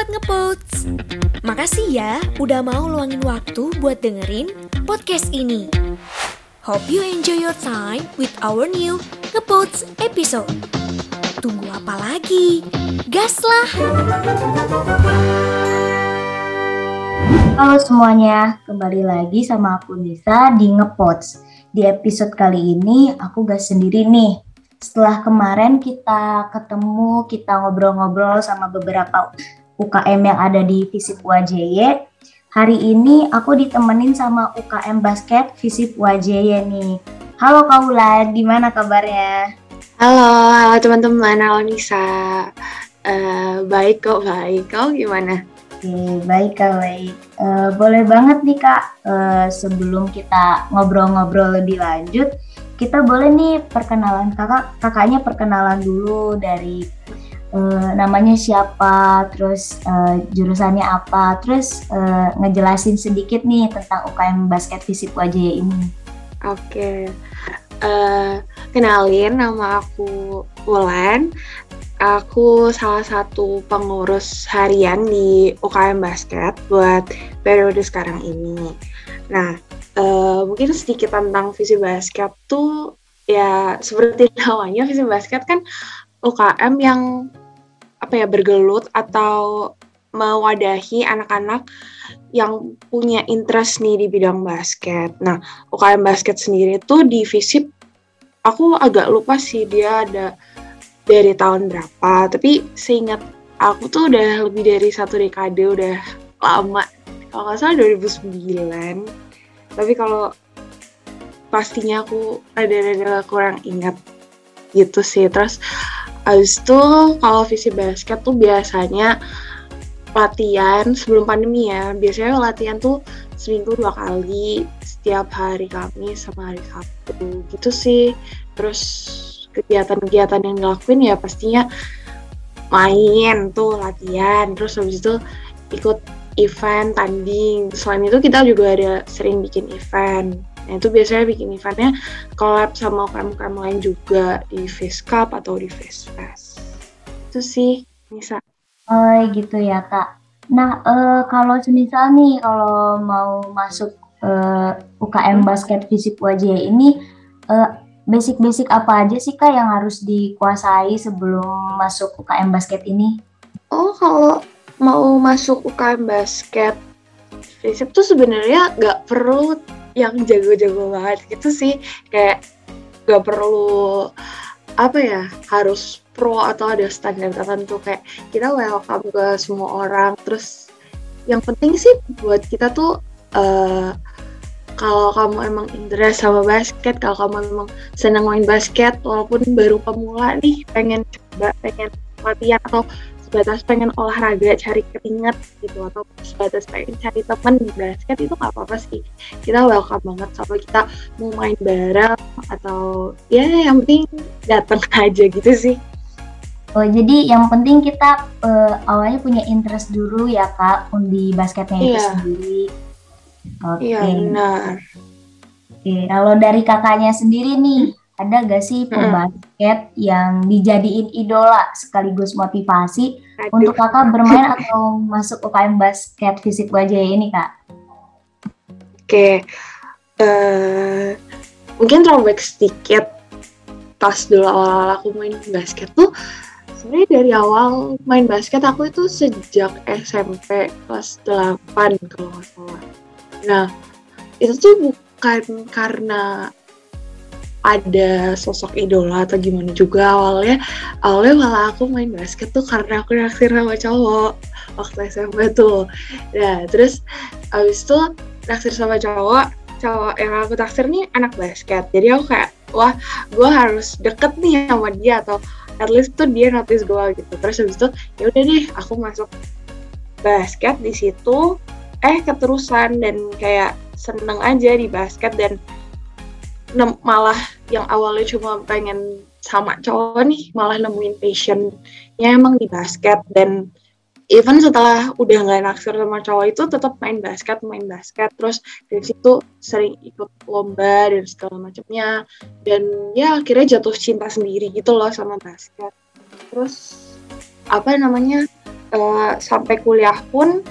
Sobat Ngepots. Makasih ya udah mau luangin waktu buat dengerin podcast ini. Hope you enjoy your time with our new Ngepots episode. Tunggu apa lagi? Gas lah! Halo semuanya, kembali lagi sama aku Nisa di Ngepots. Di episode kali ini aku gak sendiri nih. Setelah kemarin kita ketemu, kita ngobrol-ngobrol sama beberapa UKM yang ada di Visip UAJY, hari ini aku ditemenin sama UKM Basket Visip UAJY nih. Halo Kak Wulan, gimana kabarnya? Halo, halo teman-teman, halo Nisa. Uh, baik kok, baik. Kau gimana? Oke, baik Kak, baik. Uh, boleh banget nih Kak, uh, sebelum kita ngobrol-ngobrol lebih lanjut, kita boleh nih perkenalan kakak kakaknya perkenalan dulu dari uh, namanya siapa terus uh, jurusannya apa terus uh, ngejelasin sedikit nih tentang UKM basket fisik wajah ini oke. Okay. uh, kenalin nama aku Wulan aku salah satu pengurus harian di UKM basket buat periode sekarang ini. Nah Uh, mungkin sedikit tentang visi basket tuh ya seperti namanya visi basket kan UKM yang apa ya bergelut atau mewadahi anak-anak yang punya interest nih di bidang basket. Nah, UKM basket sendiri tuh di Visip aku agak lupa sih dia ada dari tahun berapa, tapi seingat aku tuh udah lebih dari satu dekade udah lama. Kalau nggak salah 2009 tapi kalau pastinya aku ada-ada kurang ingat gitu sih terus abis itu kalau visi basket tuh biasanya latihan sebelum pandemi ya. Biasanya latihan tuh seminggu dua kali setiap hari Kamis sama hari Sabtu gitu sih. Terus kegiatan-kegiatan yang dilakuin ya pastinya main tuh latihan. Terus habis itu ikut event tanding. Selain itu kita juga ada sering bikin event nah itu biasanya bikin eventnya collab sama UKM-UKM lain juga di Face Cup atau di Face Fest. Itu sih Nisa. Oh gitu ya kak. Nah uh, kalau semisal nih kalau mau masuk uh, eh, UKM basket fisik wajah ini uh, basic-basic apa aja sih kak yang harus dikuasai sebelum masuk UKM basket ini? Oh kalau mau masuk UKM basket prinsip tuh sebenarnya nggak perlu yang jago-jago banget gitu sih. Kayak nggak perlu apa ya harus pro atau ada standar tertentu. Kayak kita welcome ke semua orang. Terus yang penting sih buat kita tuh uh, kalau kamu emang interest sama basket kalau kamu emang senang main basket walaupun baru pemula nih pengen coba pengen latihan atau sebatas pengen olahraga cari keringet gitu atau sebatas pengen cari teman di basket itu nggak apa-apa sih kita welcome banget sama kita mau main bareng atau ya yang penting datang aja gitu sih Oh, jadi yang penting kita uh, awalnya punya interest dulu ya kak di basketnya itu yeah. sendiri. Oke. Okay. Iya benar. Oke, okay. kalau dari kakaknya sendiri nih, ada gak sih pembasket hmm. yang dijadiin idola sekaligus motivasi Aduh. untuk kakak bermain atau masuk UKM basket fisik wajah ini kak? Oke, okay. uh, eh, mungkin throwback sedikit pas dulu awal-awal aku main basket tuh sebenarnya dari awal main basket aku itu sejak SMP kelas 8 kalau nggak salah. Nah, itu tuh bukan karena ada sosok idola atau gimana juga awalnya awalnya malah aku main basket tuh karena aku naksir sama cowok waktu SMP tuh. Nah terus abis itu naksir sama cowok cowok yang aku taksir nih anak basket. Jadi aku kayak wah gue harus deket nih sama dia atau at least tuh dia notice gue gitu. Terus abis itu ya udah deh aku masuk basket di situ eh keterusan dan kayak seneng aja di basket dan malah yang awalnya cuma pengen sama cowok nih malah nemuin passionnya emang di basket. Dan even setelah udah nggak naksir sama cowok itu tetap main basket main basket. Terus dari situ sering ikut lomba dan segala macamnya. Dan ya akhirnya jatuh cinta sendiri gitu loh sama basket. Terus apa namanya uh, sampai kuliah pun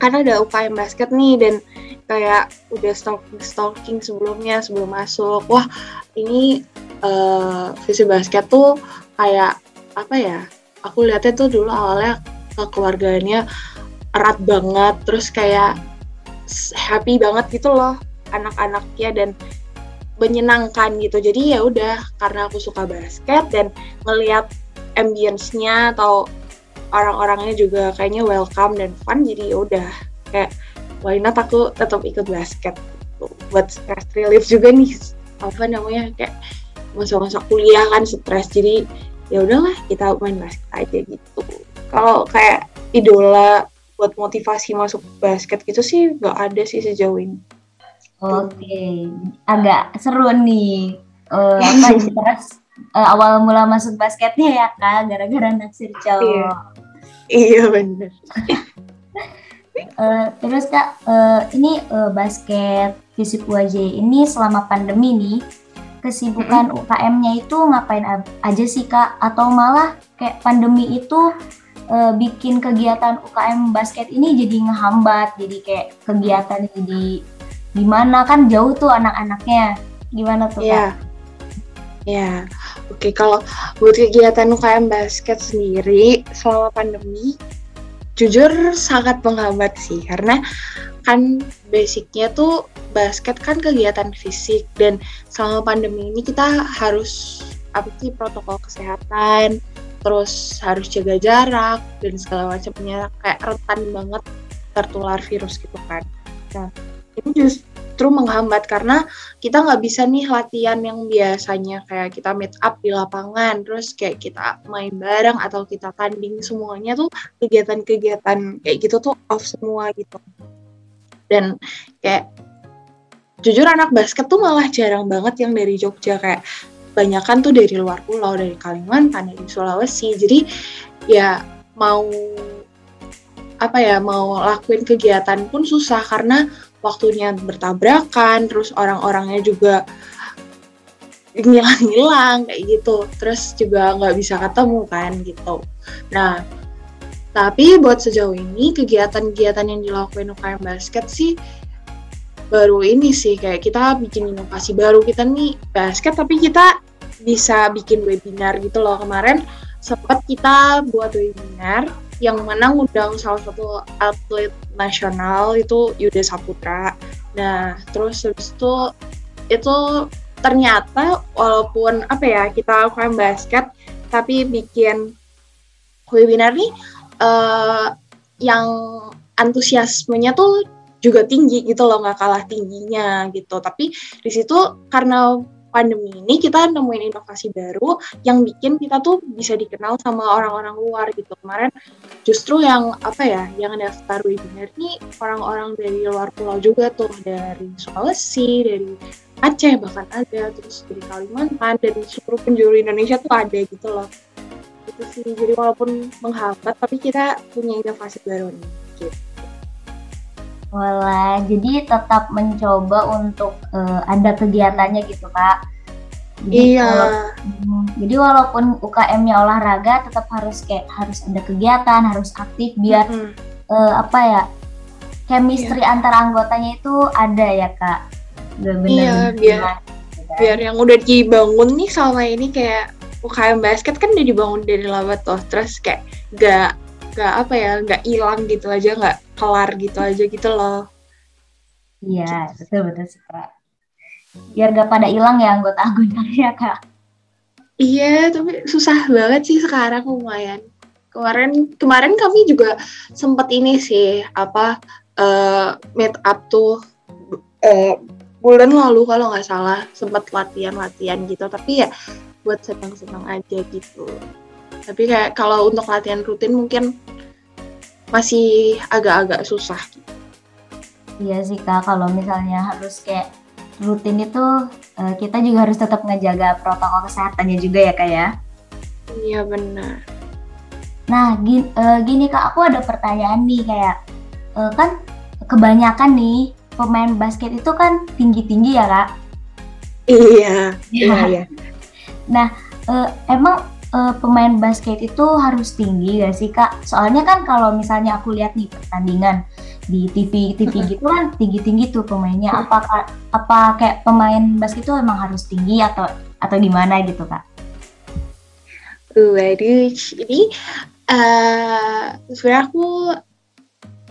karena ada UKM basket nih. Dan kayak udah stalking stalking sebelumnya sebelum masuk. Wah ini uh, visi basket tuh kayak apa ya aku lihatnya tuh dulu awalnya keluarganya erat banget terus kayak happy banget gitu loh anak-anaknya dan menyenangkan gitu. Jadi ya udah karena aku suka basket dan ngelihat ambience-nya atau orang-orangnya juga kayaknya welcome dan fun jadi ya udah. Kayak why not aku tetap ikut basket gitu. buat stress relief juga nih. Apa namanya kayak masa-masa kuliah kan stres jadi ya udahlah kita main basket aja gitu. Kalau kayak idola buat motivasi masuk basket gitu sih nggak ada sih sejauh ini. Oke. Okay. agak seru nih uh, apa terus uh, awal mula masuk basketnya ya kak gara-gara naksir cowok. Iya, iya bener uh, terus kak uh, ini uh, basket fisik UAJ ini selama pandemi nih kesibukan. UKM-nya itu ngapain aja sih kak atau malah kayak pandemi itu uh, bikin kegiatan UKM basket ini jadi ngehambat jadi kayak kegiatan jadi gimana kan jauh tuh anak-anaknya gimana tuh yeah. kak? Ya, oke okay, kalau buat kegiatan UKM basket sendiri selama pandemi, jujur sangat menghambat sih karena kan basicnya tuh basket kan kegiatan fisik dan selama pandemi ini kita harus apa sih protokol kesehatan, terus harus jaga jarak dan segala macamnya kayak rentan banget tertular virus gitu kan. Nah, ini just justru menghambat karena kita nggak bisa nih latihan yang biasanya. Kayak kita meet up di lapangan terus kayak kita main bareng atau kita tanding semuanya tuh kegiatan-kegiatan kayak gitu tuh off semua gitu. Dan kayak jujur anak basket tuh malah jarang banget yang dari Jogja. Kayak banyakan tuh dari luar pulau dari Kalimantan dari Sulawesi. Jadi ya mau apa ya mau lakuin kegiatan pun susah karena waktunya bertabrakan terus orang-orangnya juga ngilang-ngilang kayak gitu. Terus juga nggak bisa ketemu kan gitu. Nah tapi buat sejauh ini kegiatan-kegiatan yang dilakukan UKM basket sih baru ini sih kayak kita bikin inovasi baru. Kita nih basket tapi kita bisa bikin webinar gitu loh. Kemarin sempat kita buat webinar yang mana ngundang salah satu atlet nasional itu Yuda Saputra. Nah, terus habis itu itu ternyata walaupun apa ya kita UKM basket tapi bikin webinar nih uh, yang antusiasmenya tuh juga tinggi gitu loh nggak kalah tingginya gitu tapi di situ karena pandemi ini kita nemuin inovasi baru yang bikin kita tuh bisa dikenal sama orang-orang luar gitu. Kemarin justru yang apa ya, yang daftar webinar ini orang-orang dari luar pulau juga tuh, dari Sulawesi, dari Aceh bahkan ada, terus dari Kalimantan, dan seluruh penjuru Indonesia tuh ada gitu loh. Itu sih, jadi walaupun menghambat, tapi kita punya inovasi baru nih. Gitu. Wala, jadi tetap mencoba untuk uh, ada kegiatannya gitu kak. Jadi iya. Walaupun, jadi walaupun UKM-nya olahraga, tetap harus kayak harus ada kegiatan, harus aktif biar mm -hmm. uh, apa ya chemistry yeah. antara anggotanya itu ada ya kak. Bener-bener iya biar gitu kan. biar yang udah dibangun nih selama ini kayak UKM basket kan udah dibangun dari lama tuh, terus kayak gak gak apa ya nggak hilang gitu aja nggak kelar gitu aja gitu loh. Iya betul betul sih kak. Biar gak pada hilang ya anggota anggotanya kak. Iya tapi susah banget sih sekarang lumayan. Kemarin kemarin kami juga sempat ini sih apa uh, meet up tuh uh, bulan lalu kalau nggak salah sempat latihan latihan gitu. Tapi ya buat senang senang aja gitu tapi kayak kalau untuk latihan rutin mungkin masih agak-agak susah Iya sih kak, kalau misalnya harus kayak rutin itu uh, kita juga harus tetap ngejaga protokol kesehatannya juga ya kak ya. Iya benar. Nah gini, uh, gini kak, aku ada pertanyaan nih kayak uh, kan kebanyakan nih pemain basket itu kan tinggi-tinggi ya kak. Iya, iya, iya. Nah uh, emang uh, pemain basket itu harus tinggi gak sih kak? Soalnya kan kalau misalnya aku lihat nih pertandingan di TV TV gitu kan tinggi tinggi tuh pemainnya. Apa apa kayak pemain basket itu emang harus tinggi atau atau gimana gitu kak? Waduh, ini uh, sebenarnya aku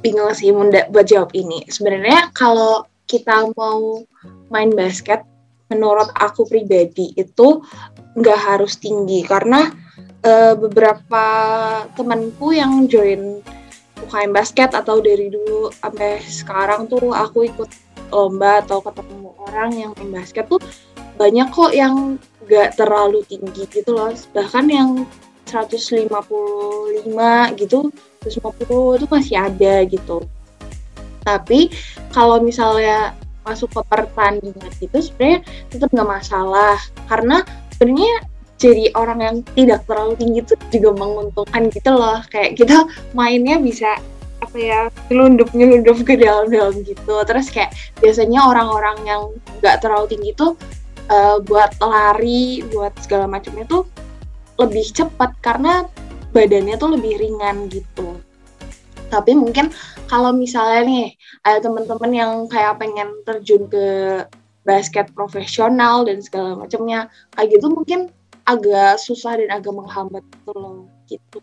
bingung sih buat jawab ini. Sebenarnya kalau kita mau main basket, menurut aku pribadi itu nggak harus tinggi. Karena uh, beberapa temanku yang join UKM basket atau dari dulu sampai sekarang tuh aku ikut lomba atau ketemu orang yang main basket tuh banyak kok yang nggak terlalu tinggi gitu loh. Bahkan yang 155 gitu 150 itu masih ada gitu. Tapi kalau misalnya masuk ke pertandingan itu sebenarnya tetap nggak masalah. Karena sebenarnya jadi orang yang tidak terlalu tinggi itu juga menguntungkan gitu loh. Kayak kita mainnya bisa apa ya nyelundup nyelundup ke dalam-dalam gitu. Terus kayak biasanya orang-orang yang nggak terlalu tinggi itu uh, buat lari buat segala macamnya tuh lebih cepat karena badannya tuh lebih ringan gitu. Tapi mungkin kalau misalnya nih ada teman-teman yang kayak pengen terjun ke basket profesional dan segala macamnya. Kayak gitu mungkin agak susah dan agak menghambat gitu loh. Gitu.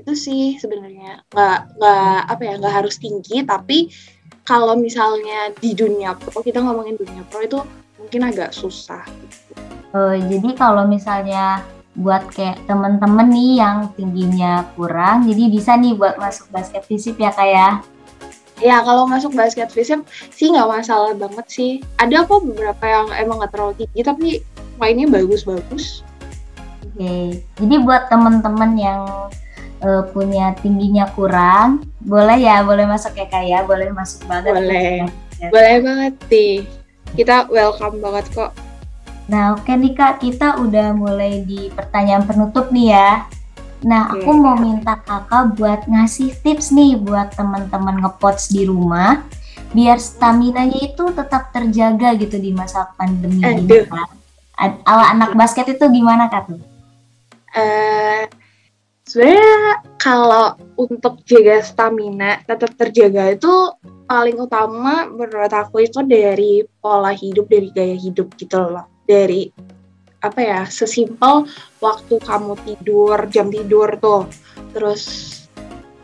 Itu sih sebenarnya. Nggak nggak apa ya nggak harus tinggi tapi kalau misalnya di dunia pro kita ngomongin dunia pro itu mungkin agak susah. Gitu. Uh, jadi kalau misalnya buat kayak temen-temen nih yang tingginya kurang jadi bisa nih buat masuk basket fisip ya kayak ya? ya kalau masuk basket fisip sih nggak masalah banget sih ada kok beberapa yang emang nggak terlalu tinggi tapi mainnya bagus-bagus oke okay. jadi buat temen-temen yang uh, punya tingginya kurang boleh ya boleh masuk ya kayak boleh masuk banget boleh boleh banget sih kita welcome banget kok Nah, oke nih Kak, kita udah mulai di pertanyaan penutup nih ya. Nah, aku mau minta Kakak buat ngasih tips nih buat teman-teman ngepots di rumah biar stamina-nya itu tetap terjaga gitu di masa pandemi ini Kak. Ala anak basket itu gimana Kak tuh? Uh, sebenarnya kalau untuk jaga stamina tetap terjaga itu paling utama menurut aku itu dari pola hidup dari gaya hidup gitu loh dari apa ya sesimpel waktu kamu tidur jam tidur tuh. Terus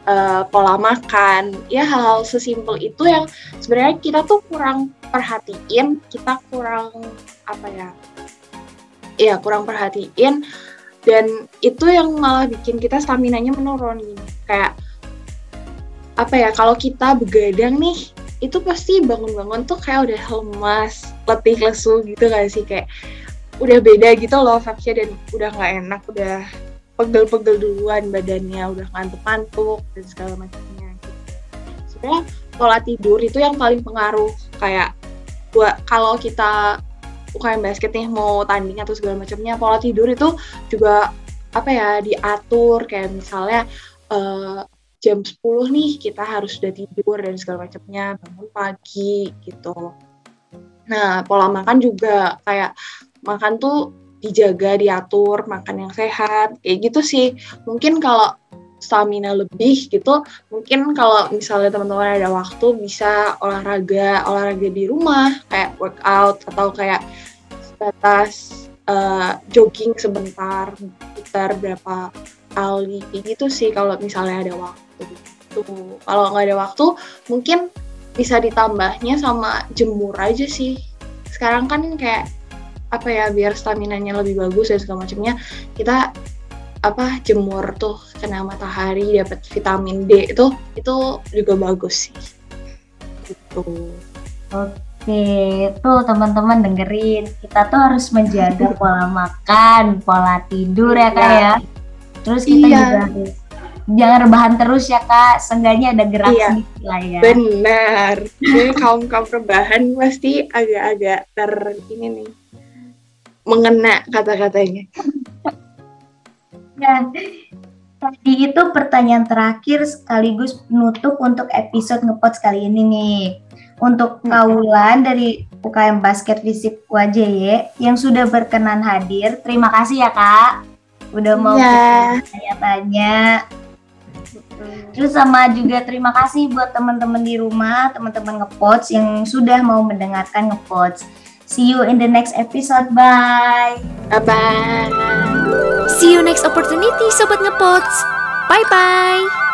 uh, pola makan ya hal-hal sesimpel itu yang sebenarnya kita tuh kurang perhatiin kita kurang apa ya ya kurang perhatiin. Dan itu yang malah bikin kita stamina nya menurun gini. Kayak apa ya kalau kita begadang nih itu pasti bangun-bangun tuh kayak udah lemas, letih lesu gitu gak sih kayak udah beda gitu loh vibesnya dan udah nggak enak, udah pegel-pegel duluan badannya, udah ngantuk-ngantuk dan segala macamnya. Gitu. Sebenarnya pola tidur itu yang paling pengaruh kayak buat kalau kita UKM basket nih mau tanding atau segala macamnya pola tidur itu juga apa ya diatur kayak misalnya uh, jam 10 nih kita harus sudah tidur dan segala macamnya bangun pagi gitu nah pola makan juga kayak makan tuh dijaga diatur makan yang sehat kayak gitu sih mungkin kalau stamina lebih gitu mungkin kalau misalnya teman-teman ada waktu bisa olahraga olahraga di rumah kayak workout atau kayak sebatas uh, jogging sebentar putar berapa kali gitu sih kalau misalnya ada waktu gitu. Kalau nggak ada waktu, mungkin bisa ditambahnya sama jemur aja sih. Sekarang kan kayak apa ya biar stamina nya lebih bagus dan segala macamnya kita apa jemur tuh kena matahari dapat vitamin D itu itu juga bagus sih. Gitu. Oke tuh teman-teman dengerin. Kita tuh harus menjaga pola makan pola tidur ya kak ya. Terus kita iya. juga jangan rebahan terus ya kak. Seenggaknya ada gerak iya, sedikit lah ya. Benar. Jadi kaum kaum rebahan pasti agak-agak ter ini nih mengena kata-katanya ya tadi itu pertanyaan terakhir sekaligus penutup untuk episode ngepot kali ini nih untuk kaulan dari UKM Basket Fisip UAJY yang sudah berkenan hadir terima kasih ya kak udah mau Iya. tanya-tanya. Terus sama juga terima kasih buat teman-teman di rumah, teman-teman ngepots yang sudah mau mendengarkan ngepots. See you in the next episode. Bye. Bye-bye. See you next opportunity Sobat Ngepots. Bye-bye.